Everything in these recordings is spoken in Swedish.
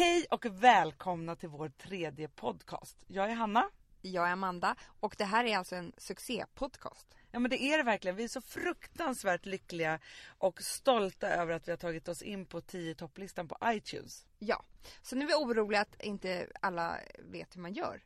Hej och välkomna till vår tredje podcast. Jag är Hanna. Jag är Amanda och det här är alltså en succépodcast. Ja men det är det verkligen. Vi är så fruktansvärt lyckliga och stolta över att vi har tagit oss in på 10 topplistan på iTunes. Ja, så nu är vi oroliga att inte alla vet hur man gör.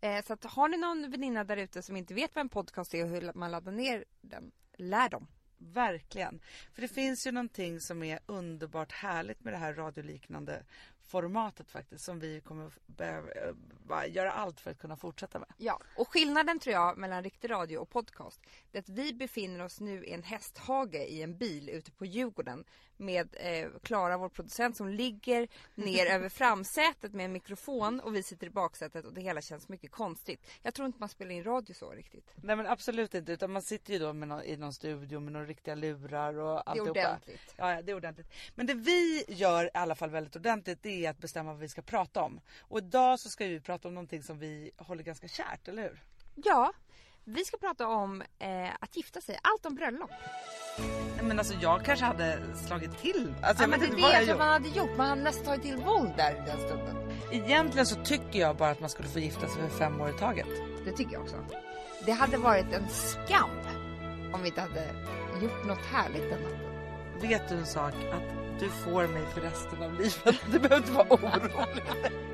Eh, så att har ni någon väninna där ute som inte vet vad en podcast är och hur man laddar ner den, lär dem. Verkligen. För det finns ju någonting som är underbart härligt med det här radioliknande formatet faktiskt som vi kommer behöva eh, göra allt för att kunna fortsätta med. Ja, och skillnaden tror jag mellan riktig radio och podcast det är att vi befinner oss nu i en hästhage i en bil ute på Djurgården med eh, Klara, vår producent, som ligger ner över framsätet med en mikrofon och vi sitter i baksätet och det hela känns mycket konstigt. Jag tror inte man spelar in radio så riktigt. Nej men absolut inte utan man sitter ju då någon, i någon studio med några riktiga lurar och alltihopa. Det är ordentligt. Ja, det är ordentligt. Men det vi gör i alla fall väldigt ordentligt det är att bestämma vad vi ska prata om. Och idag så ska vi prata om någonting som vi håller ganska kärt, eller hur? Ja, vi ska prata om eh, att gifta sig, allt om bröllop. Men alltså jag kanske hade slagit till. Alltså, ja, men det är det som man hade gjort. Man hade nästan tagit till våld där den stunden. Egentligen så tycker jag bara att man skulle få gifta sig för fem år i taget. Det tycker jag också. Det hade varit en skam om vi inte hade gjort något härligt den natten. Vet du en sak? Att du får mig för resten av livet. Du behöver inte vara orolig.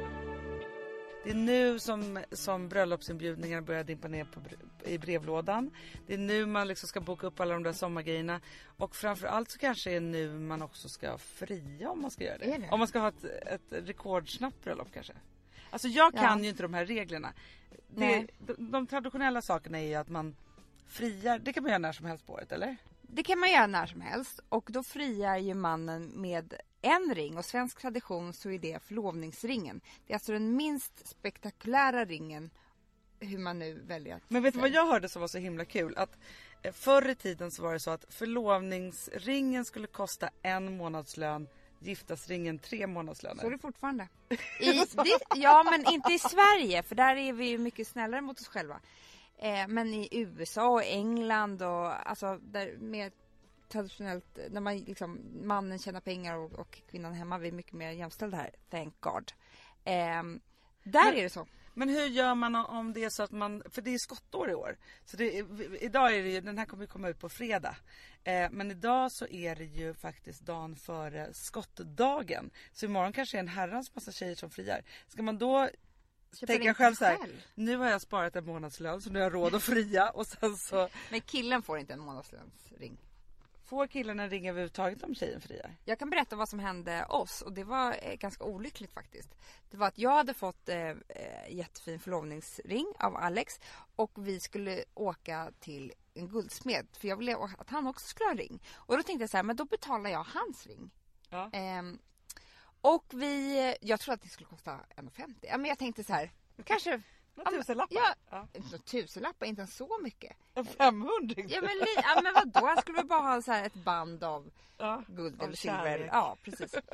Det är nu som, som bröllopsinbjudningarna börjar dimpa ner på, i brevlådan. Det är nu man liksom ska boka upp alla de där sommargrejerna. Och framförallt så kanske det är nu man också ska fria om man ska göra det. det? Om man ska ha ett, ett rekordsnabbt bröllop kanske. Alltså jag kan ja. ju inte de här reglerna. Det, de, de traditionella sakerna är ju att man friar, det kan man göra när som helst på året eller? Det kan man göra när som helst och då friar ju mannen med en ring och svensk tradition så är det förlovningsringen. Det är alltså den minst spektakulära ringen hur man nu väljer att Men vet du vad jag hörde som var så himla kul? Att eh, förr i tiden så var det så att förlovningsringen skulle kosta en månadslön giftasringen tre månadslöner. Så är det fortfarande. I, det, ja men inte i Sverige för där är vi ju mycket snällare mot oss själva. Eh, men i USA och England och alltså där med traditionellt, när man liksom, mannen tjänar pengar och, och kvinnan hemma, vi är mycket mer jämställda här, thank God. Eh, där men, är det så. Men hur gör man om det är så att man, för det är skottår i år. Så det, idag är det ju, den här kommer komma ut på fredag. Eh, men idag så är det ju faktiskt dagen före skottdagen. Så imorgon kanske är en herrans massa tjejer som friar. Ska man då tänka själv så här, nu har jag sparat en månadslön så nu har jag råd att fria och sen så. Men killen får inte en månadslönsring. Får killen en ring överhuvudtaget om tjejen friar? Jag kan berätta vad som hände oss och det var eh, ganska olyckligt faktiskt. Det var att jag hade fått eh, eh, jättefin förlovningsring av Alex och vi skulle åka till en guldsmed för jag ville att han också skulle ha en ring. Och då tänkte jag så här, men då betalar jag hans ring. Ja. Eh, och vi, jag trodde att det skulle kosta 1,50. Ja, men jag tänkte så här, kanske några tusenlappar? Ja, ja. Tusenlappar, inte ens så mycket. En 500 Ja men, li, ja, men vadå, han skulle väl bara ha så här ett band av ja, guld eller silver. Ja precis.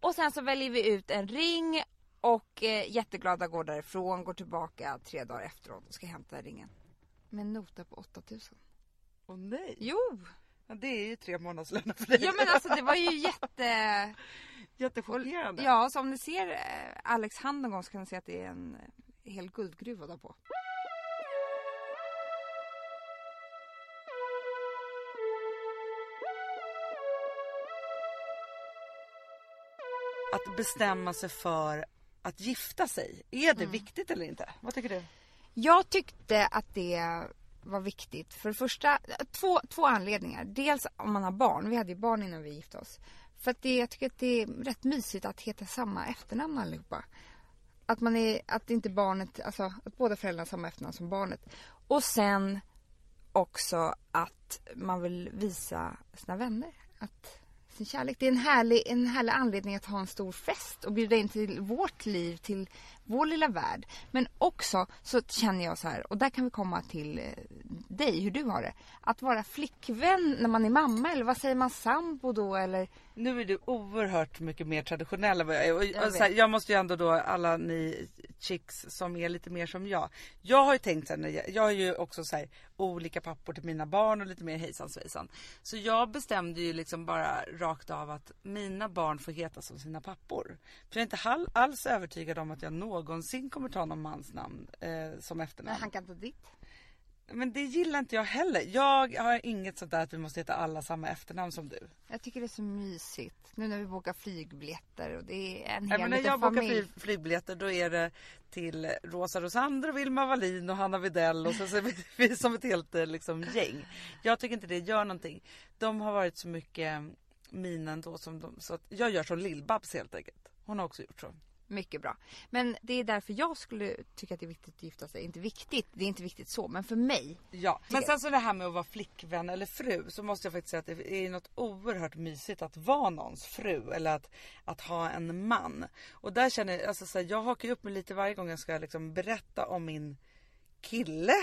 Och sen så väljer vi ut en ring och eh, jätteglada går därifrån, går tillbaka tre dagar efteråt och ska hämta ringen. Med en nota på 8000. Åh nej! Jo! Ja, det är ju tre månadslöner för dig. Ja men alltså det var ju jätte... Jättechockerande. Ja, så om ni ser eh, Alex hand någon gång så kan ni se att det är en hel guldgruva där på. Att bestämma sig för att gifta sig, är det mm. viktigt eller inte? Vad tycker du? Jag tyckte att det var viktigt. För det första, två, två anledningar. Dels om man har barn. Vi hade ju barn innan vi gifte oss. För att det, jag tycker att det är rätt mysigt att heta samma efternamn allihopa. Att man är, att inte barnet, alltså att båda föräldrarna har samma efternamn som barnet. Och sen också att man vill visa sina vänner att sin kärlek. Det är en härlig, en härlig anledning att ha en stor fest och bjuda in till vårt liv, till vår lilla värld. Men också så känner jag så här, och där kan vi komma till eh, dig, hur du har det. Att vara flickvän när man är mamma eller vad säger man, sambo då eller? Nu är du oerhört mycket mer traditionell än vad jag är. Och, jag, här, jag måste ju ändå då, alla ni chicks som är lite mer som jag. Jag har ju tänkt sen, jag, jag har ju också så här, olika pappor till mina barn och lite mer hejsan svejsan. Så jag bestämde ju liksom bara rakt av att mina barn får heta som sina pappor. För jag är inte alls övertygad om att jag någonsin kommer ta någon mans namn eh, som efternamn. Men han kan ta ditt. Men det gillar inte jag heller. Jag har inget sånt där att vi måste heta alla samma efternamn som du. Jag tycker det är så mysigt. Nu när vi bokar flygbiljetter och det är en hel ja, När jag familj. bokar flyg, flygbiljetter då är det till Rosa Rosander, Vilma Wallin och Hanna Videll och så, så är vi som ett helt eh, liksom, gäng. Jag tycker inte det gör någonting. De har varit så mycket mina ändå som de, så att jag gör som Lill-Babs helt enkelt. Hon har också gjort så. Mycket bra. Men det är därför jag skulle tycka att det är viktigt att gifta sig. Inte viktigt, det är inte viktigt så, men för mig. Ja, men sen så det här med att vara flickvän eller fru så måste jag faktiskt säga att det är något oerhört mysigt att vara någons fru eller att, att ha en man. Och där känner jag, alltså så här, jag hakar upp mig lite varje gång jag ska liksom berätta om min kille.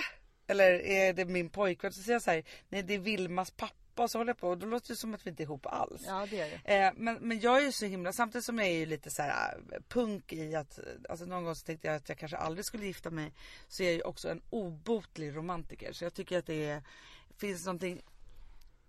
Eller är det min pojkvän? Så säger jag så här, nej det är Vilmas pappa pappa och så håller jag på och då låter det som att vi inte är ihop alls. Ja det gör det. Eh, men, men jag är ju så himla, samtidigt som jag är ju lite så här eh, punk i att, alltså någon gång så tänkte jag att jag kanske aldrig skulle gifta mig. Så är jag ju också en obotlig romantiker. Så jag tycker att det är, finns någonting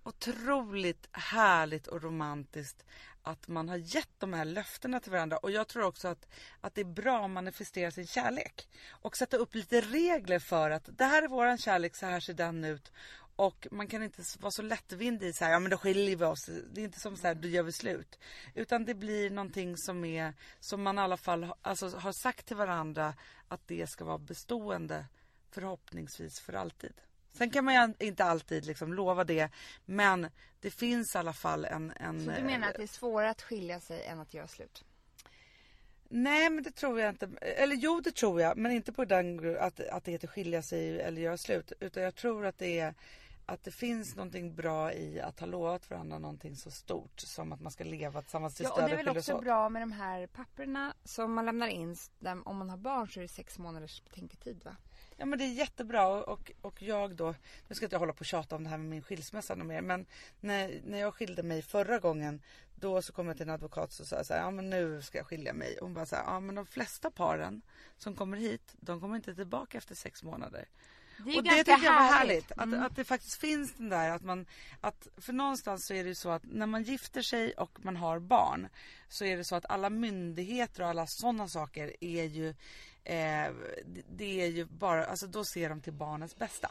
otroligt härligt och romantiskt att man har gett de här löftena till varandra. Och jag tror också att, att det är bra att manifestera sin kärlek. Och sätta upp lite regler för att det här är våran kärlek, så här ser den ut. Och man kan inte vara så lättvindig i så här, ja men då skiljer vi oss. Det är inte som så här, då gör vi slut. Utan det blir någonting som är, som man i alla fall alltså, har sagt till varandra att det ska vara bestående förhoppningsvis för alltid. Sen kan man ju inte alltid liksom lova det men det finns i alla fall en, en... Så du menar att det är svårare att skilja sig än att göra slut? Nej men det tror jag inte. Eller jo det tror jag men inte på den att, att det heter skilja sig eller göra slut. Utan jag tror att det är att det finns någonting bra i att ha lovat varandra någonting så stort som att man ska leva tillsammans till Ja och det är väl också bra med de här papperna som man lämnar in. Om man har barn så är det sex månaders betänketid va? Ja men det är jättebra och, och jag då, nu ska inte jag hålla på och tjata om det här med min skilsmässa mer men när, när jag skilde mig förra gången då så kom jag till en advokat och sa så här, ja men nu ska jag skilja mig. Och hon bara så här, ja men de flesta paren som kommer hit, de kommer inte tillbaka efter sex månader. Det och det tycker jag var härligt. Att, mm. att det faktiskt finns den där att man, att för någonstans så är det ju så att när man gifter sig och man har barn så är det så att alla myndigheter och alla sådana saker är ju, eh, det är ju bara, alltså då ser de till barnets bästa.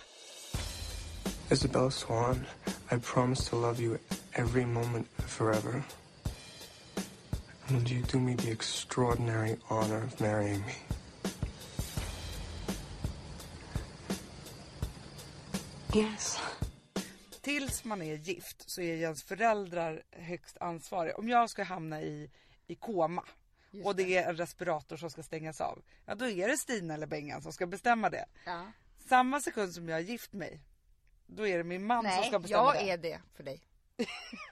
Isabella Swan, I promise to love you every moment forever. And you do me the extraordinary honor of marrying me? Yes. Tills man är gift så är ens föräldrar högst ansvariga. Om jag ska hamna i, i koma Just och det, det är en respirator som ska stängas av. Ja då är det Stina eller Bengan som ska bestämma det. Ja. Samma sekund som jag har gift mig. Då är det min man Nej, som ska bestämma det. Nej jag är det för dig.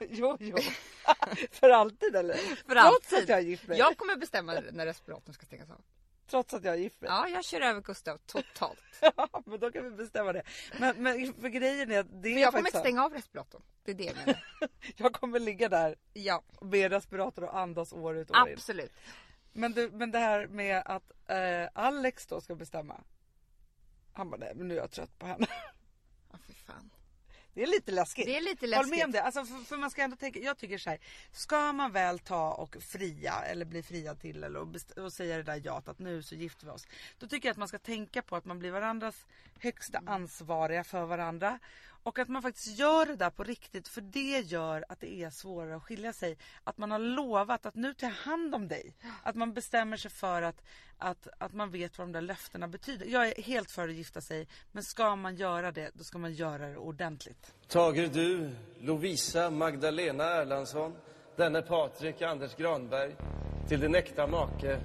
jo, jo. för alltid eller? För alltid. Trots att jag har gift mig. Jag kommer bestämma när respiratorn ska stängas av. Trots att jag är gift Ja, jag kör över Gustav totalt. ja, men då kan vi bestämma det. Men, men för grejen är att det men är jag kommer inte stänga av respiratorn. Det är det jag menar. jag kommer ligga där ja. med respirator och andas år ut och år in. Absolut. Men, du, men det här med att eh, Alex då ska bestämma. Han bara, nej men nu är jag trött på henne. Ja, för fan. Det är lite läskigt. Det är lite läskigt. Håll med om det. Alltså, för, för, man ska ändå tänka, jag tycker så här. Ska man väl ta och fria eller bli friad till eller och, och säga det där ja att nu så gifter vi oss. Då tycker jag att man ska tänka på att man blir varandras högsta ansvariga för varandra. Och att man faktiskt gör det där på riktigt för det gör att det är svårare att skilja sig. Att man har lovat att nu ta hand om dig. Att man bestämmer sig för att, att, att man vet vad de där löftena betyder. Jag är helt för att gifta sig men ska man göra det då ska man göra det ordentligt. Tager du Lovisa Magdalena Erlandsson denne Patrik Anders Granberg till din äkta make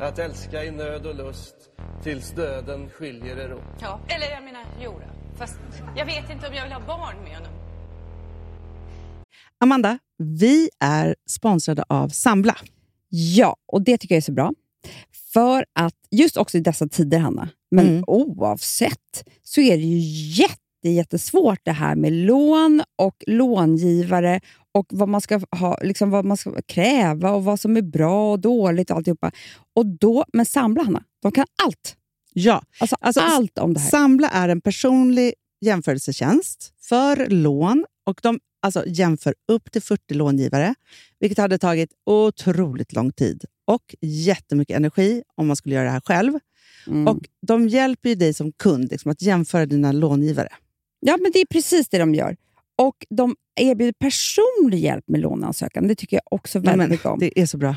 att älska i nöd och lust tills döden skiljer er åt? Ja, eller jag menar jo Fast jag vet inte om jag vill ha barn med honom. Amanda, vi är sponsrade av Sambla. Ja, och det tycker jag är så bra. För att just också i dessa tider, Hanna, men mm. oavsett, så är det ju jätte jätte, jättesvårt det här med lån och långivare och vad man ska ha, liksom vad man ska kräva och vad som är bra och dåligt och alltihopa. Och då, men Sambla, Hanna, de kan allt. Ja, Alltså, Alltså, allt om det här. Sambla är en personlig jämförelsetjänst för lån och de alltså, jämför upp till 40 långivare, vilket hade tagit otroligt lång tid och jättemycket energi om man skulle göra det här själv. Mm. Och De hjälper ju dig som kund liksom, att jämföra dina långivare. Ja, men det är precis det de gör. Och de erbjuder personlig hjälp med låneansökan. Det tycker jag också väldigt Men mycket om. Det är så bra.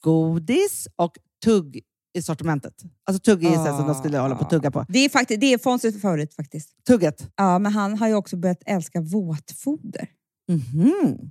godis och tugg i sortimentet. Alltså tugg är ju så som de skulle hålla på att tugga på. Det är, faktiskt, det är Fonzies favorit faktiskt. Tugget. Ja, men han har ju också börjat älska våtfoder. Mhm.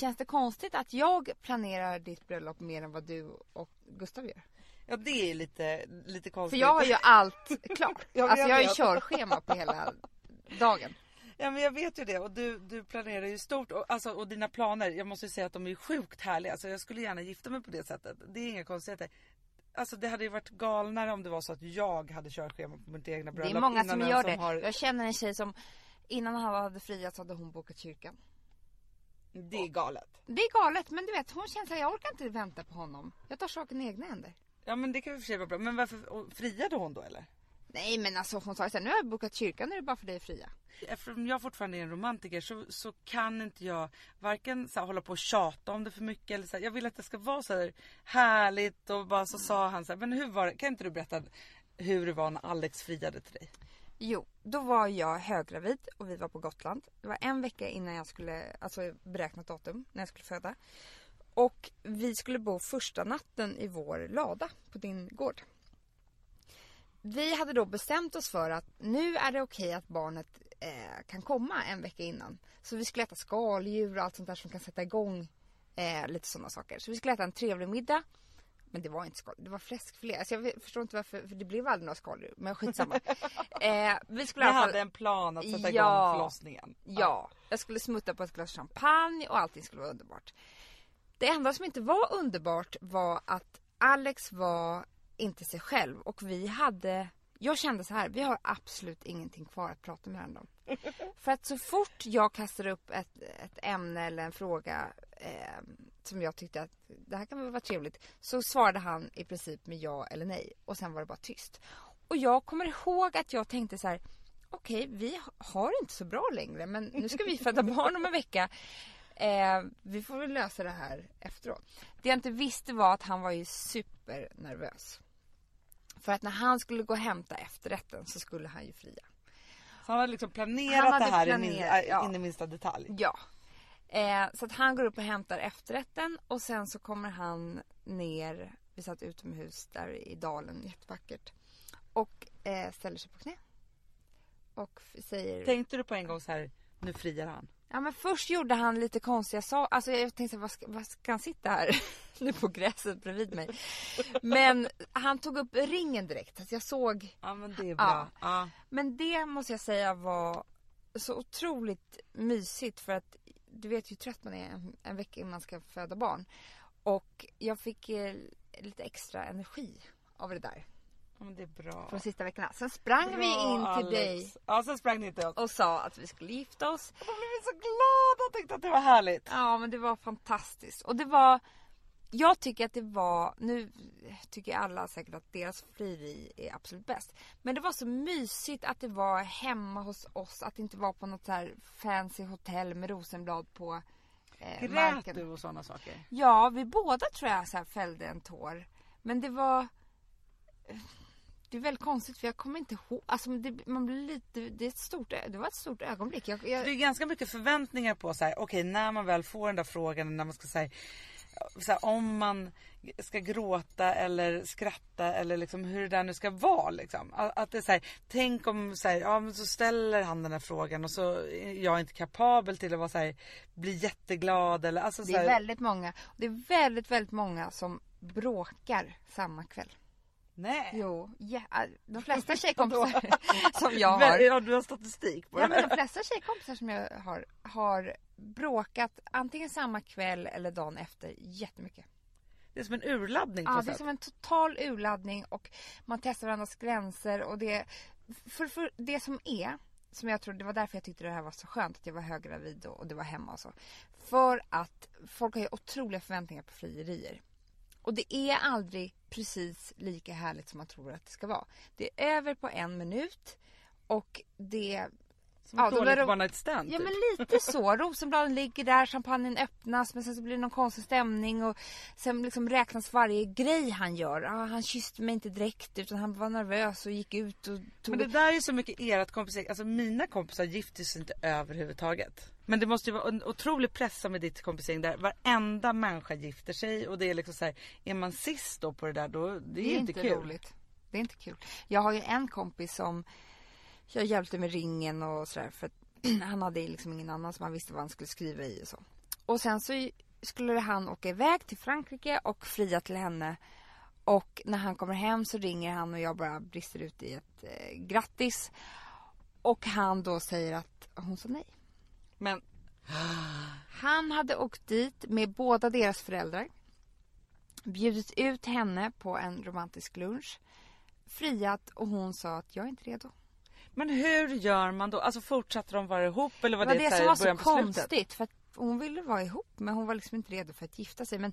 Känns det konstigt att jag planerar ditt bröllop mer än vad du och Gustav gör? Ja det är lite, lite För konstigt. jag har ju allt klart. Ja, alltså jag har ju körschema på hela dagen. Ja men jag vet ju det och du, du planerar ju stort och, alltså, och dina planer, jag måste ju säga att de är sjukt härliga. Alltså, jag skulle gärna gifta mig på det sättet. Det är inga konstigheter. Alltså det hade ju varit galnare om det var så att jag hade körschema på mitt egna Det bröllop. är många som gör det. har- Jag känner en tjej som innan han hade friat så hade hon bokat kyrkan. Det är galet. Det är galet men du vet hon känner att jag orkar inte vänta på honom. Jag tar saken i egna händer. Ja men det kan vi för sig vara bra. Men varför friade hon då eller? Nej men alltså hon sa så här, nu har jag bokat kyrkan, nu är det bara för dig att fria. Eftersom jag fortfarande är en romantiker så, så kan inte jag varken så här, hålla på och tjata om det för mycket eller så här, Jag vill att det ska vara så här härligt och bara så sa han så här, men hur var det? Kan inte du berätta hur det var när Alex friade till dig? Jo, då var jag höggravid och vi var på Gotland. Det var en vecka innan jag skulle, alltså beräknat datum, när jag skulle föda. Och vi skulle bo första natten i vår lada på din gård. Vi hade då bestämt oss för att nu är det okej att barnet eh, kan komma en vecka innan. Så vi skulle äta skaldjur och allt sånt där som kan sätta igång eh, lite sådana saker. Så vi skulle äta en trevlig middag. Men det var inte skaldjur, det var fläskfilé. Alltså jag förstår inte varför, för det blev aldrig några skaldjur. Men skitsamma. eh, vi skulle Ni i alla fall- hade en plan att sätta Ja. igång förlossningen. Ja, jag skulle smutta på ett glas champagne och allting skulle vara underbart. Det enda som inte var underbart var att Alex var inte sig själv och vi hade jag kände så här, vi har absolut ingenting kvar att prata med varandra om. För att så fort jag kastar upp ett, ett ämne eller en fråga eh, som jag tyckte att det här kan väl vara trevligt. Så svarade han i princip med ja eller nej och sen var det bara tyst. Och jag kommer ihåg att jag tänkte så här, okej vi har inte så bra längre men nu ska vi föda barn om en vecka. Eh, vi får väl lösa det här efteråt. Det jag inte visste var att han var ju supernervös. För att när han skulle gå och hämta efterrätten så skulle han ju fria. Så han hade liksom planerat Han hade det här planerat, äh, ja. in i minsta detalj. Ja. Eh, så att han går upp och hämtar efterrätten och sen så kommer han ner, vi satt utomhus där i dalen, jättevackert. Och eh, ställer sig på knä. Och säger... Tänkte du på en gång så här, nu friar han? Ja men först gjorde han lite konstiga saker. Alltså jag tänkte vad ska, vad ska han sitta här nu på gräset bredvid mig? Men han tog upp ringen direkt. Alltså jag såg. Ja men det är bra. bra. Ja. Men det måste jag säga var så otroligt mysigt för att du vet hur trött man är en, en vecka innan man ska föda barn. Och jag fick eh, lite extra energi av det där. Ja, men det är bra. De sista veckorna. Sen sprang vi Bra, in till Alex. dig Ja sen sprang ni inte upp. och sa att vi skulle gifta oss. Och då blev vi så glada och tyckte att det var härligt. Ja men det var fantastiskt. Och det var Jag tycker att det var, nu tycker alla säkert att deras frieri är absolut bäst. Men det var så mysigt att det var hemma hos oss. Att det inte var på något så här fancy hotell med rosenblad på eh, Grät marken. du och sådana saker? Ja, vi båda tror jag så här fällde en tår. Men det var... Det är väldigt konstigt för jag kommer inte ihåg. Alltså det, man blir lite... Det, är ett stort, det var ett stort ögonblick. Jag, jag, Det är ganska mycket förväntningar på så här, okej när man väl får den där frågan när man ska säga så här, om man ska gråta eller skratta eller liksom hur det där nu ska vara liksom. Att det är så här, tänk om så här, ja men så ställer han den här frågan och så är jag inte kapabel till att vara så här, bli jätteglad eller alltså så det är väldigt många. Det är väldigt, väldigt många som bråkar samma kväll. Nej. Jo, ja, de flesta tjejkompisar som jag har. Ja du har statistik på Ja, det men här. de flesta tjejkompisar som jag har, har bråkat antingen samma kväll eller dagen efter jättemycket. Det är som en urladdning Ja, det är sätt. som en total urladdning och man testar varandras gränser och det... För, för det som är, som jag tror, det var därför jag tyckte det här var så skönt att jag var höggravid och, och det var hemma och så. För att folk har ju otroliga förväntningar på frierier. Och det är aldrig precis lika härligt som man tror att det ska vara. Det är över på en minut och det... Som ett Ja, då dåligt det- one night stand Ja typ. men lite så. Rosenbladen ligger där, champagnen öppnas men sen så blir det någon konstig stämning och sen liksom räknas varje grej han gör. Ah, han kysste mig inte direkt utan han var nervös och gick ut och tog... Men det där är så mycket ert kompisar, alltså mina kompisar gifter sig inte överhuvudtaget. Men det måste ju vara en otrolig pressa med ditt kompisgäng där varenda människa gifter sig och det är liksom så här, är man sist då på det där då, det är, inte kul. roligt. Det är inte kul. Jag har ju en kompis som jag hjälpte med ringen och sådär för han hade liksom ingen annan som han visste vad han skulle skriva i och så. Och sen så skulle han åka iväg till Frankrike och fria till henne. Och när han kommer hem så ringer han och jag bara brister ut i ett eh, grattis. Och han då säger att hon sa nej. Men Han hade åkt dit med båda deras föräldrar. Bjudit ut henne på en romantisk lunch. Friat och hon sa att jag är inte redo. Men hur gör man då? Alltså fortsatte de vara ihop eller var Det det, det som var så konstigt. För hon ville vara ihop men hon var liksom inte redo för att gifta sig. Men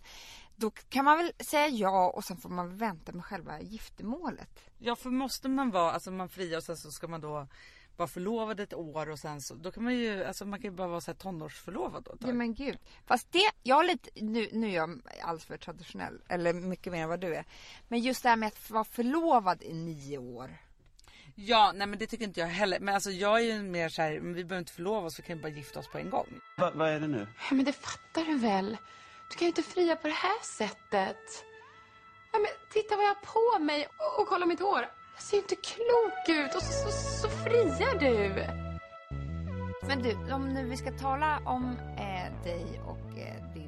då kan man väl säga ja och sen får man vänta med själva giftermålet. Ja för måste man vara, alltså man friar och sen så ska man då vara förlovad ett år och sen så, då kan man ju, alltså man kan ju bara vara så här tonårsförlovad då Ja men gud. Fast det, jag är lite, nu, nu är jag alldeles för traditionell. Eller mycket mer än vad du är. Men just det här med att vara förlovad i nio år. Ja, nej men det tycker inte jag heller. Men alltså jag är ju mer så här, men vi behöver inte förlova oss, vi kan ju bara gifta oss på en gång. Va, vad är det nu? Ja, men det fattar du väl? Du kan ju inte fria på det här sättet. Ja, men titta vad jag har på mig och, och kolla mitt hår. Jag ser ju inte klok ut och så, så, så friar du. Men du, om nu vi ska tala om eh, dig och eh, ditt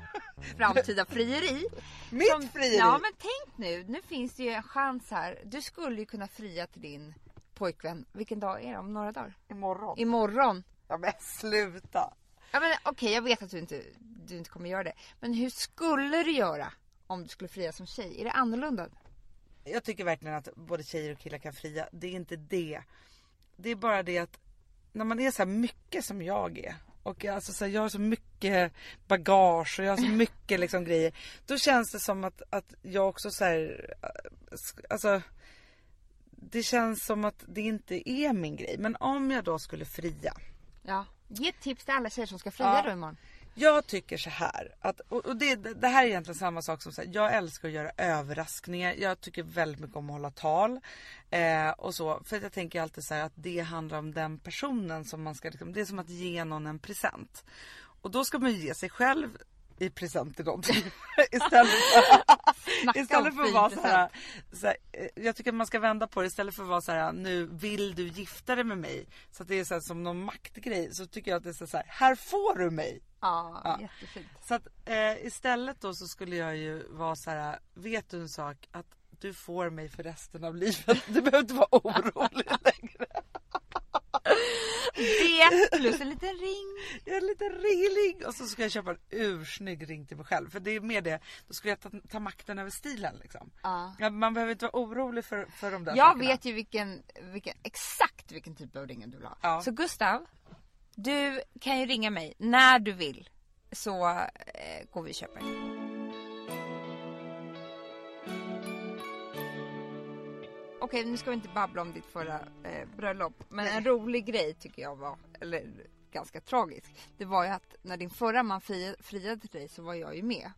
framtida frieri. Mitt Som- frieri? Ja men tänk nu, nu finns det ju en chans här. Du skulle ju kunna fria till din pojkvän. Vilken dag är det? Om några dagar? Imorgon. Imorgon. Ja men sluta. Ja, men Okej, jag vet att du inte, du inte kommer göra det. Men hur skulle du göra om du skulle fria som tjej? Är det annorlunda? Jag tycker verkligen att både tjejer och killar kan fria. Det är inte det. Det är bara det att när man är så här mycket som jag är. Och jag, alltså så här, jag har så mycket bagage och jag har så mycket liksom grejer. Då känns det som att, att jag också så här, alltså. Det känns som att det inte är min grej. Men om jag då skulle fria. Ja. Ge ett tips till alla tjejer som ska fria Ja. då imorgon. Jag tycker så här att, och det, det här är egentligen samma sak som så här, jag älskar att göra överraskningar. Jag tycker väldigt mycket om att hålla tal. Eh, och så, för jag tänker alltid så här att det handlar om den personen som man ska, liksom, det är som att ge någon en present. Och då ska man ju ge sig själv i present till någonting. istället för, istället för att vara så här, så här, eh, Jag tycker att man ska vända på det istället för att vara så här, nu vill du gifta dig med mig. Så att det är så här, som någon maktgrej. Så tycker jag att det är så här, här får du mig. Ja, Ja. jättefint. Så att eh, istället då så skulle jag ju vara så här. vet du en sak? Att du får mig för resten av livet. Du behöver inte vara orolig längre. Det plus en liten ring. Är en liten ringling och så ska jag köpa en ursnygg ring till mig själv. För det är mer det, då skulle jag ta, ta makten över stilen liksom. Ja. Ja, man behöver inte vara orolig för, för de där Jag sakerna. vet ju vilken, vilken, exakt vilken typ av ring du vill ha. Ja. Så Gustav, du kan ju ringa mig när du vill. Så eh, går vi och köper. Okej, nu ska vi inte babbla om ditt förra eh, bröllop. Men en rolig grej tycker jag var, eller ganska tragisk. Det var ju att när din förra man fri, friade till dig så var jag ju med.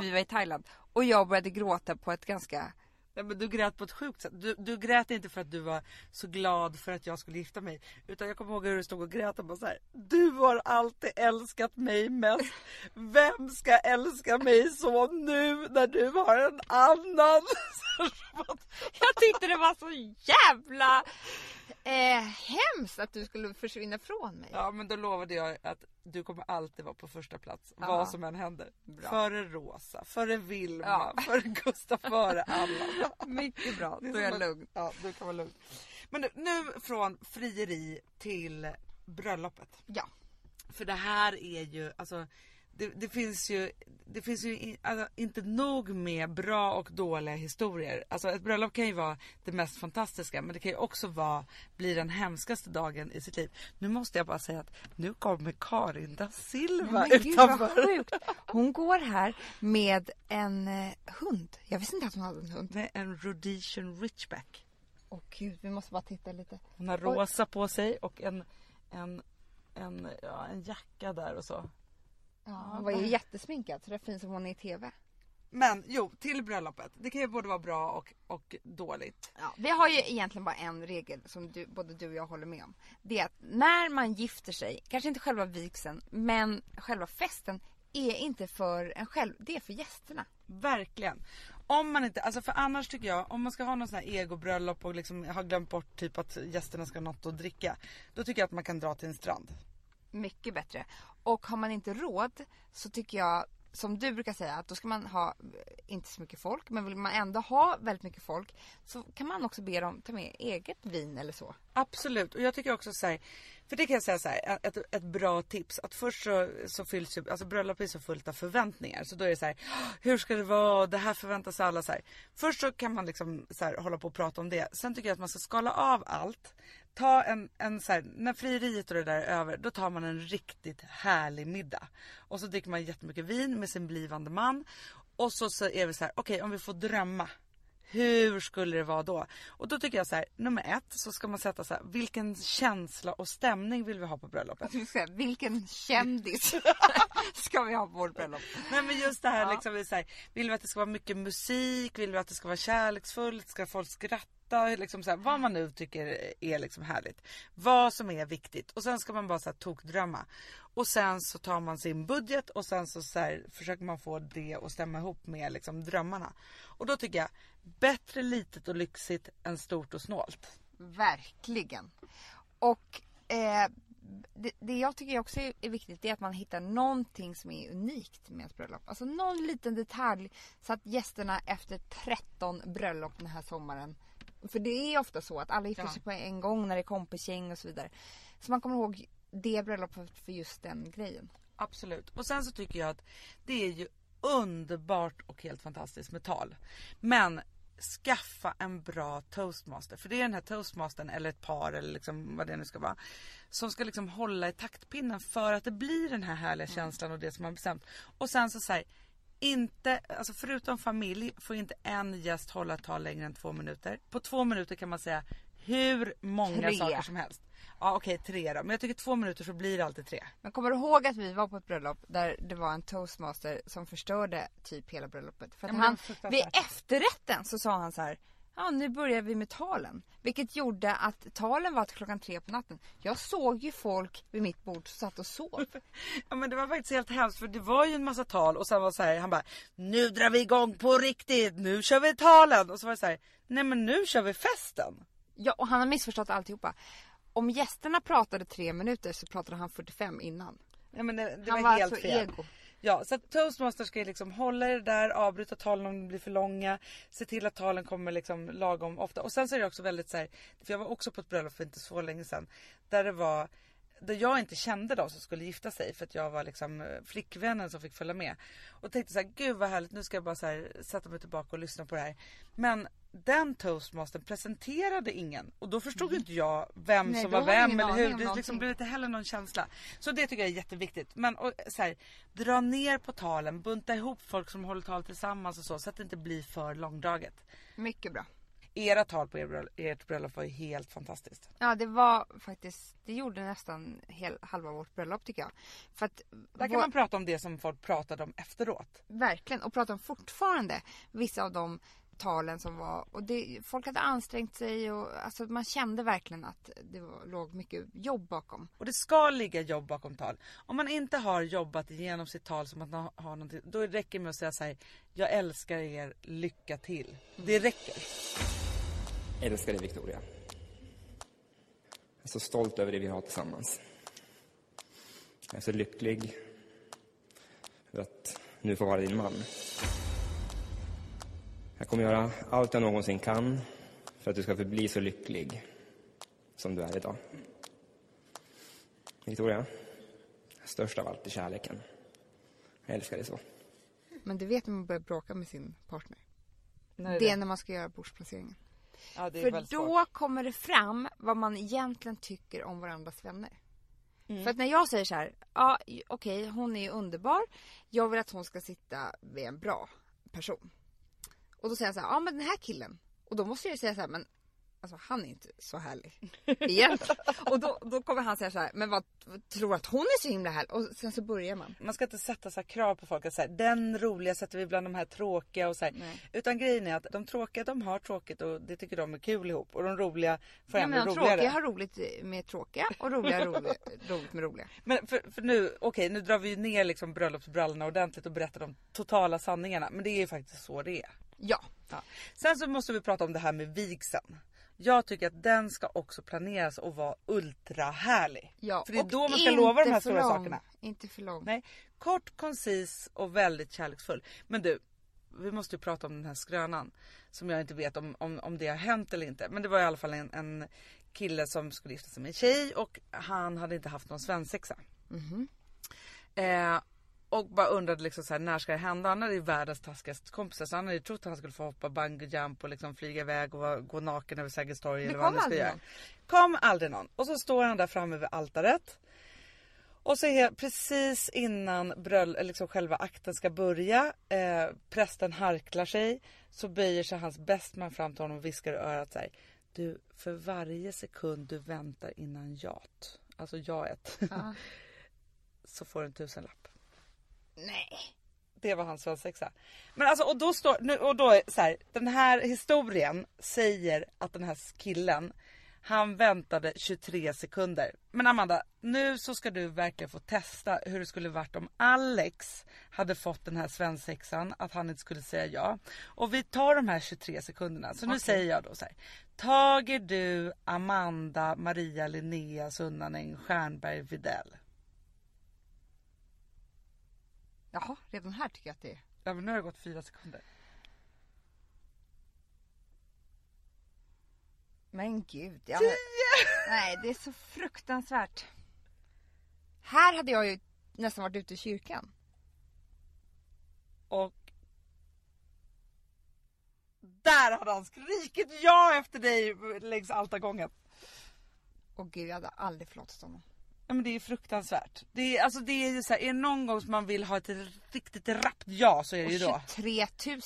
Vi var i Thailand. Och jag började gråta på ett ganska Ja, men du grät på ett sjukt sätt. Du, du grät inte för att du var så glad för att jag skulle gifta mig. Utan jag kommer ihåg hur du stod och grät och bara så här. Du har alltid älskat mig mest. Vem ska älska mig så nu när du har en annan? Jag tyckte det var så jävla eh, hemskt att du skulle försvinna från mig. ja men då lovade jag att du kommer alltid vara på första plats. Ja. Vad som än händer. Bra. Före Rosa, före Vilma, Ja. före Gustav, före alla. Mycket bra, då är jag att- lugn. Ja, du kan vara lugn. Men nu, nu från frieri till bröllopet. Ja. För det här är ju, alltså det, det finns ju, det finns ju i- alltså, inte nog med bra och dåliga historier. Alltså ett bröllop kan ju vara det mest fantastiska men det kan ju också vara, bli den hemskaste dagen i sitt liv. Nu måste jag bara säga att nu kommer Karin da Silva Men gud vad utanför. sjukt. Hon går här med en eh, hund. Jag visste inte att hon hade en hund. Med en rhodesian ridgeback. Åh gud, vi måste bara titta lite. Hon har Oj. rosa på sig och en, en, en, ja, en jacka där och så. Ja, hon var ju jättesminkad så det är fint som hon är i TV. Men jo, till bröllopet. Det kan ju både vara bra och, och dåligt. Ja, vi har ju egentligen bara en regel som du, både du och jag håller med om. Det är att när man gifter sig, kanske inte själva vigseln, men själva festen är inte för en själv, det är för gästerna. Verkligen. Om man inte, alltså för annars tycker jag, om man ska ha någon sån här egobröllop och liksom har glömt bort typ att gästerna ska ha något att dricka. Då tycker jag att man kan dra till en strand. Mycket bättre. Och har man inte råd så tycker jag, som du brukar säga, att då ska man ha eh, inte så mycket folk. Men vill man ändå ha väldigt mycket folk så kan man också be dem ta med eget vin eller så. Absolut och jag tycker också så här, för det kan jag säga så här, ett, ett bra tips att först så, så fylls ju, alltså bröllop är så fullt av förväntningar så då är det så här, hur ska det vara, det här förväntar sig alla så här. Först så kan man liksom så här, hålla på och prata om det, sen tycker jag att man ska skala av allt. Ta en, en så här, när frieriet och det där är över, då tar man en riktigt härlig middag. Och så dricker man jättemycket vin med sin blivande man. Och så, så är vi så här, okej om vi får drömma. Hur skulle det vara då? Och då tycker jag så här, nummer ett så ska man sätta så här, vilken känsla och stämning vill vi ha på bröllopet? Säga, vilken kändis ska vi ha på vårt bröllop? Nej men just det här Ja. liksom, vi säger, vill vi att det ska vara mycket musik? Vill vi att det ska vara kärleksfullt? Ska folk skratta? Liksom så här, vad man nu tycker är liksom härligt. Vad som är viktigt. Och sen ska man bara så här, tokdrömma. Och sen så tar man sin budget och sen så, så här, försöker man få det att stämma ihop med liksom, drömmarna. Och då tycker jag, bättre litet och lyxigt än stort och snålt. Verkligen. Och eh, det, det jag tycker också är, viktigt är att man hittar någonting som är unikt med ett bröllop. Alltså någon liten detalj så att gästerna efter 13 bröllop den här sommaren för det är ofta så att alla gifter Ja. sig på en gång när det är kompisgäng och så vidare. Så man kommer ihåg det bröllopet för just den grejen. Absolut. Och sen så tycker jag att det är ju underbart och helt fantastiskt med tal. Men skaffa en bra toastmaster. För det är den här toastmastern eller ett par eller liksom vad det nu ska vara. Som ska liksom hålla i taktpinnen för att det blir den här härliga känslan och det som man bestämt. Och sen så säger inte, alltså förutom familj får inte en gäst hålla tal längre än två minuter. På två minuter kan man säga hur många Tre. saker som helst. Ja okej tre då. Men jag tycker två minuter så blir det alltid tre. Men kommer du ihåg att vi var på ett bröllop där det var en toastmaster som förstörde typ hela bröllopet? För att Ja, han, vid efterrätten så sa han så här. Ja nu börjar vi med talen. Vilket gjorde att talen var till klockan tre på natten. Jag såg ju folk vid mitt bord som satt och sov. Ja men det var faktiskt helt hemskt för det var ju en massa tal och sen var det så här, han bara Nu drar vi igång på riktigt, nu kör vi talen och så var det så här, Nej men nu kör vi festen. Ja och han har missförstått alltihopa. Om gästerna pratade tre minuter så pratade han 45 innan. Ja, men det, det han var, var helt alltså fel. ego. Ja så att toastmaster ska ju liksom hålla det där, avbryta talen om de blir för långa. Se till att talen kommer liksom lagom ofta. Och sen så är det också väldigt så här, för jag var också på ett bröllop för inte så länge sedan. Där det var där jag inte kände de som skulle gifta sig för att jag var liksom eh, flickvännen som fick följa med. Och tänkte så här, gud vad härligt nu ska jag bara så här, sätta mig tillbaka och lyssna på det här. Men den toastmastern presenterade ingen och då förstod ju inte jag vem Nej, som var vem eller hur. Det liksom blev inte heller någon känsla. Så det tycker jag är jätteviktigt. Men och, så här, dra ner på talen, bunta ihop folk som håller tal tillsammans och så så att det inte blir för långdraget. Mycket bra. Era tal på er ert bröllop var ju helt fantastiskt. Ja det var faktiskt, det gjorde nästan hel, halva vårt bröllop tycker jag. För att Där kan vår- man prata om det som folk pratade om efteråt. Verkligen och pratar om fortfarande vissa av de talen som var och det, folk hade ansträngt sig och alltså man kände verkligen att det var, låg mycket jobb bakom. Och det ska ligga jobb bakom tal. Om man inte har jobbat igenom sitt tal som att man har någonting, då räcker det med att säga så här. Jag älskar er, lycka till. Det räcker. älskar dig Victoria. Jag är så stolt över det vi har tillsammans. Jag är så lycklig över att nu få vara din man. Jag kommer göra allt jag någonsin kan för att du ska förbli så lycklig som du är idag. Victoria, störst av allt är kärleken. Jag älskar dig så. Men du vet när man börjar bråka med sin partner. När Det är när man ska göra bordsplaceringen. Ja, det är För då svårt. kommer det fram vad man egentligen tycker om varandras vänner. Mm. För att när jag säger så här, ja okej hon är ju underbar. Jag vill att hon ska sitta vid en bra person. Och då säger jag så här, ja men den här killen. Och då måste jag ju säga så här, men alltså han är inte så härlig. Egentligen. och då, då kommer han säga så här, men vad, tror att hon är så himla härlig? Och sen så börjar man. Man ska inte sätta så krav på folk att säga den roliga sätter vi bland de här tråkiga och så här. Utan grejen är att de tråkiga de har tråkigt och det tycker de är kul ihop och de roliga får Ja, ännu men de roligare. tråkiga har roligt med tråkiga och roliga roligt, roligt med roliga. Men för, för nu, okej nu drar vi ju ner liksom bröllopsbrallorna ordentligt och berättar de totala sanningarna. Men det är ju faktiskt så det är. Ja. Ja. Sen så måste vi prata om det här med vigseln. Jag tycker att den ska också planeras och vara ultra härlig. ja. För det är då man ska lova de här stora lång. sakerna. Inte för lång. Nej, kort, koncis och väldigt kärleksfull. Men du, vi måste ju prata om den här skrönan. Som jag inte vet om, om, om det har hänt eller inte. Men det var i alla fall en, en kille som skulle gifta sig med en tjej och han hade inte haft någon svensexa. Eh, och bara undrade liksom så här, när ska det hända? Han hade ju världens taskigaste kompisar så han hade ju trott att han skulle få hoppa bungee jump och liksom flyga iväg och gå naken över Sergels torg eller vad han aldrig göra. Kom aldrig någon. Och så står han där framme vid altaret. Och så är precis innan bröll, liksom själva akten ska börja, eh, prästen harklar sig, så böjer sig hans bästman fram till honom och viskar i örat så här. Du, för varje sekund du väntar innan jat, alltså jaet, Ja. så får du en tusenlapp. Nej. Det var hans svensexa. Men alltså och då står, nu, och då så här, den här historien säger att den här killen Han väntade 23 sekunder. Men Amanda, nu så ska du verkligen få testa hur det skulle varit om Alex hade fått den här svensexan, att han inte skulle säga ja. Och vi tar de här 23 sekunderna. Så nu Okej. säger jag då så här. Tager du Amanda Maria Linnea Sunnanen Stjernberg Videll? Jaha, redan här tycker jag att det är. Ja men nu har det gått fyra sekunder. Men gud. Jag... Nej, det är så fruktansvärt. Här hade jag ju nästan varit ute i kyrkan. Och där hade han skrikit ja efter dig längs altargången. Och gud, jag hade aldrig förlåtit honom. Ja, men det är fruktansvärt. Det är, alltså, det är, ju så här, är det någon gång som man vill ha ett riktigt rappt ja så är det ju då. 23 000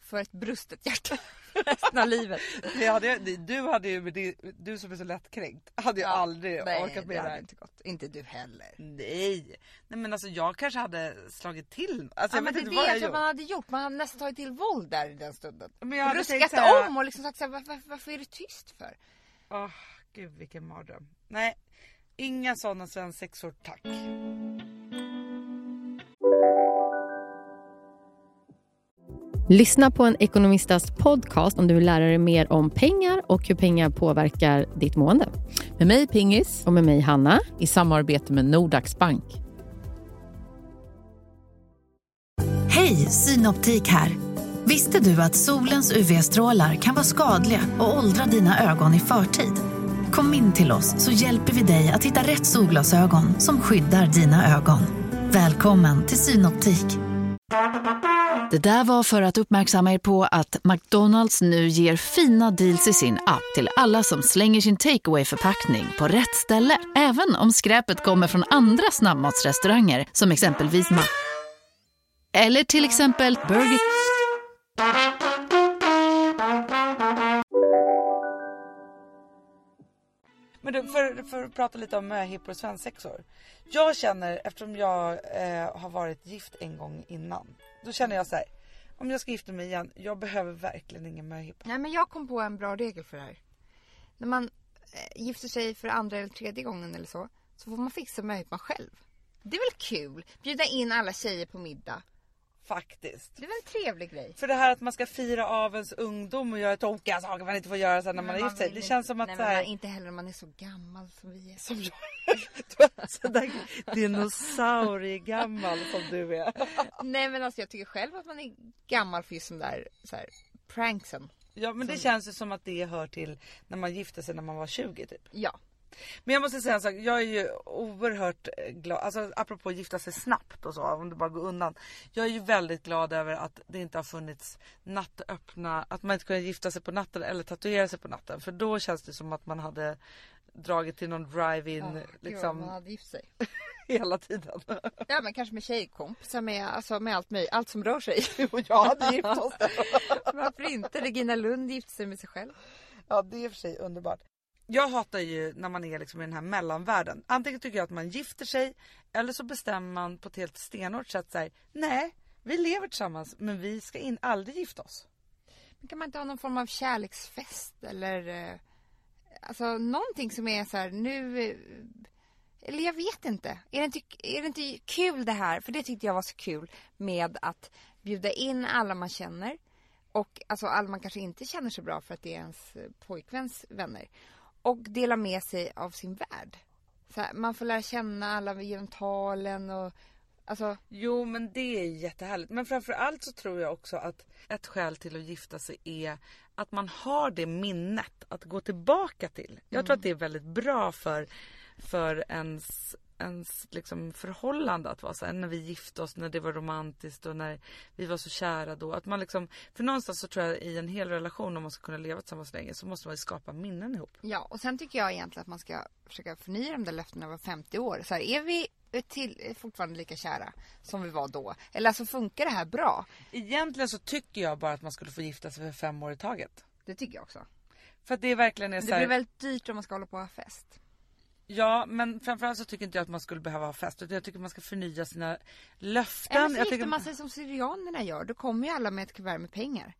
för ett brustet hjärta resten av livet. Det hade, det- du hade ju, det, du som är så lättkränkt, hade ju Ja, aldrig nej, orkat det med det hade här. inte gått. Inte du heller. Nej. Nej men alltså jag kanske hade slagit till. Alltså, Ja, jag men vet det är inte det vad jag jag tror gjort. man hade gjort. Man hade nästan tagit till våld där i den stunden. Men jag hade tänkt Ruskat så här- om och liksom sagt såhär, varför, varför är du tyst för? Åh gud vilken mardröm. Nej, inga sådana svensexor tack. Lyssna på en ekonomistas podcast om du vill lära dig mer om pengar och hur pengar påverkar ditt mående. Med mig Pingis. Och med mig Hanna. I samarbete med Nordax Bank. Hej, Synoptik här. Visste du att solens UV-strålar kan vara skadliga och åldra dina ögon i förtid? Kom in till oss så hjälper vi dig att hitta rätt solglasögon som skyddar dina ögon. Välkommen till Synoptik. Det där var för att uppmärksamma er på att McDonalds nu ger fina deals i sin app till alla som slänger sin takeaway förpackning på rätt ställe. Även om skräpet kommer från andra snabbmatsrestauranger som exempelvis Ma... Eller till exempel Burger... Men du, för, för att prata lite om eh, möhippor och svensexor. Jag känner, eftersom jag eh, har varit gift en gång innan. Då känner jag så här. Om jag ska gifta mig igen, jag behöver verkligen ingen möhippa. Nej men jag kom på en bra regel för det här. När man eh, gifter sig för andra eller tredje gången eller så. Så får man fixa möhippan själv. Det är väl kul? Bjuda in alla tjejer på middag. Faktiskt. Det är väl en trevlig grej? För det här att man ska fira av ens ungdom och göra tokiga saker man inte får göra sen när man har gift sig. Det känns som att Nej, här, man, inte heller när man är så gammal som vi är. Som jag är dinosauriegammal som du är. Nej men alltså jag tycker själv att man är gammal för just de där så här, pranksen. Ja men det Som- känns ju som att det hör till när man gifte sig när man var 20 typ. Ja. Men jag måste säga en sak, jag är ju oerhört glad, alltså apropå gifta sig snabbt och så, om det bara går undan. Jag är ju väldigt glad över att det inte har funnits nattöppna, att man inte kunde gifta sig på natten eller tatuera sig på natten. För då känns det som att man hade dragit till någon drive-in Ja, gud, liksom man hade gift sig. hela tiden. Ja men kanske med tjejkompisar med, alltså, med allt möjligt, allt som rör sig. Och jag hade gift oss. Varför inte? Regina Lund gifte sig med sig själv. Ja det är i och för sig underbart. Jag hatar ju när man är liksom i den här mellanvärlden. Antingen tycker jag att man gifter sig eller så bestämmer man på ett helt stenhårt sätt såhär, nej vi lever tillsammans men vi ska in, aldrig gifta oss. Men kan man inte ha någon form av kärleksfest eller eh, alltså någonting som är så här nu eh, eller jag vet inte. Är det inte, är det inte kul det här? För det tyckte jag var så kul med att bjuda in alla man känner och alltså alla man kanske inte känner så bra för att det är ens eh, pojkväns vänner och dela med sig av sin värld. Så här, man får lära känna alla genom talen och alltså Jo men det är jättehärligt. Men framförallt så tror jag också att ett skäl till att gifta sig är att man har det minnet att gå tillbaka till. Jag tror Mm. att det är väldigt bra för, för ens, ens liksom förhållande att vara så här, när vi gifte oss, när det var romantiskt och när vi var så kära då. Att man liksom, för någonstans så tror jag i en hel relation om man ska kunna leva tillsammans länge så måste man ju skapa minnen ihop. Ja, och sen tycker jag egentligen att man ska försöka förnya de där löftena var 50 år. Så här, är vi till, fortfarande lika kära som vi var då? Eller alltså funkar det här bra? Egentligen så tycker jag bara att man skulle få gifta sig för fem år i taget. Det tycker jag också. För att det verkligen är så det här... blir väldigt dyrt om man ska hålla på och ha fest. Ja men framförallt så tycker inte jag att man skulle behöva ha fest utan jag tycker man ska förnya sina löften. Eller så gifter tycker... man sig som syrianerna gör. Då kommer ju alla med ett kuvert med pengar.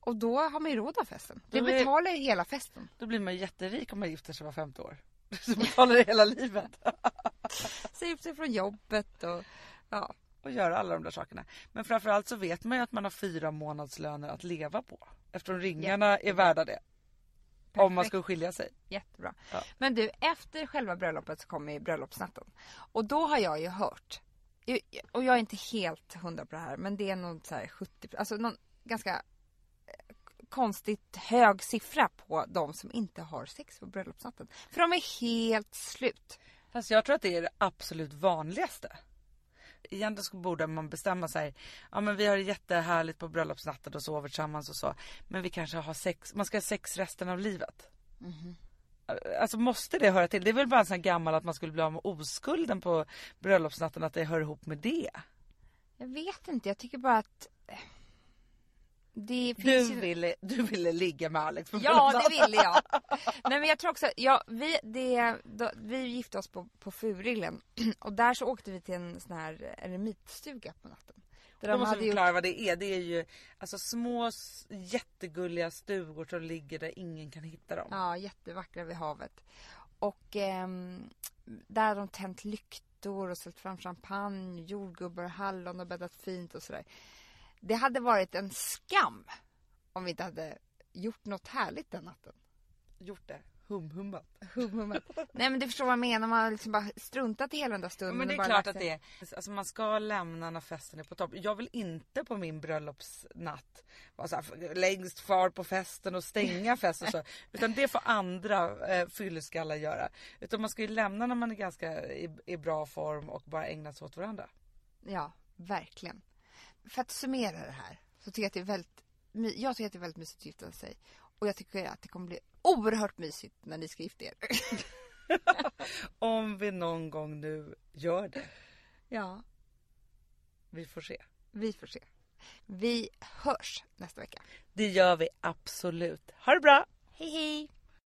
Och då har man ju råd av festen. Det Då är- betalar ju hela festen. Då blir man jätterik om man gifter sig var femte år. Så betalar det hela livet. Säga upp sig från jobbet och ja. Och göra alla de där sakerna. Men framförallt så vet man ju att man har fyra månadslöner att leva på. Eftersom ringarna är värda det. Om man Perfekt. ska skilja sig. Jättebra. Ja. Men du, efter själva bröllopet så kommer ju bröllopsnatten. Och då har jag ju hört, och jag är inte helt hundra på det här, men det är nog så här 70, alltså någon ganska eh, konstigt hög siffra på de som inte har sex på bröllopsnatten. För de är helt slut. Fast jag tror att det är det absolut vanligaste. Egentligen så borde man bestämma sig. Ja men vi har det jättehärligt på bröllopsnatten och sover tillsammans och så. Men vi kanske har sex, man ska ha sex resten av livet. Alltså måste det höra till? Det är väl bara en sån här gammal att man skulle bli av med oskulden på bröllopsnatten att det hör ihop med det. Jag vet inte, jag tycker bara att eh, Du ju... ville, du ville ligga med Alex på Ja, det ville jag. Nej men jag tror också, ja, vi, det, då, vi gifte oss på, på Furillen och där så åkte vi till en sån här eremitstuga på natten. Där Då de måste vi gjort- förklara vad det är. Det är ju alltså små jättegulliga stugor som ligger där ingen kan hitta dem. Ja, jättevackra vid havet. Och ehm, där hade de tänt lyktor och ställt fram champagne, jordgubbar och hallon och bäddat fint och sådär. Det hade varit en skam om vi inte hade gjort något härligt den natten. Gjort det. Hum-hummat. Hum-hummat. Nej men du förstår vad jag menar, man har liksom bara struntat i hela den där stunden. Men det är och klart att det är. Alltså man ska lämna när festen är på topp. Jag vill inte på min bröllopsnatt vara så här, längst kvar på festen och stänga festen. Så. Utan det får andra eh, fylleskallar göra. Utan man ska ju lämna när man är ganska i, i bra form och bara ägna sig åt varandra. Ja, verkligen. För att summera det här så tycker jag att det är väldigt, jag tycker att det är väldigt mysigt att gifta sig. Och jag tycker att det kommer bli oerhört mysigt när ni ska gifta er. Om vi någon gång nu gör det. Ja. Vi får se. Vi får se. Vi hörs nästa vecka. Det gör vi absolut. Ha det bra! Hej hej!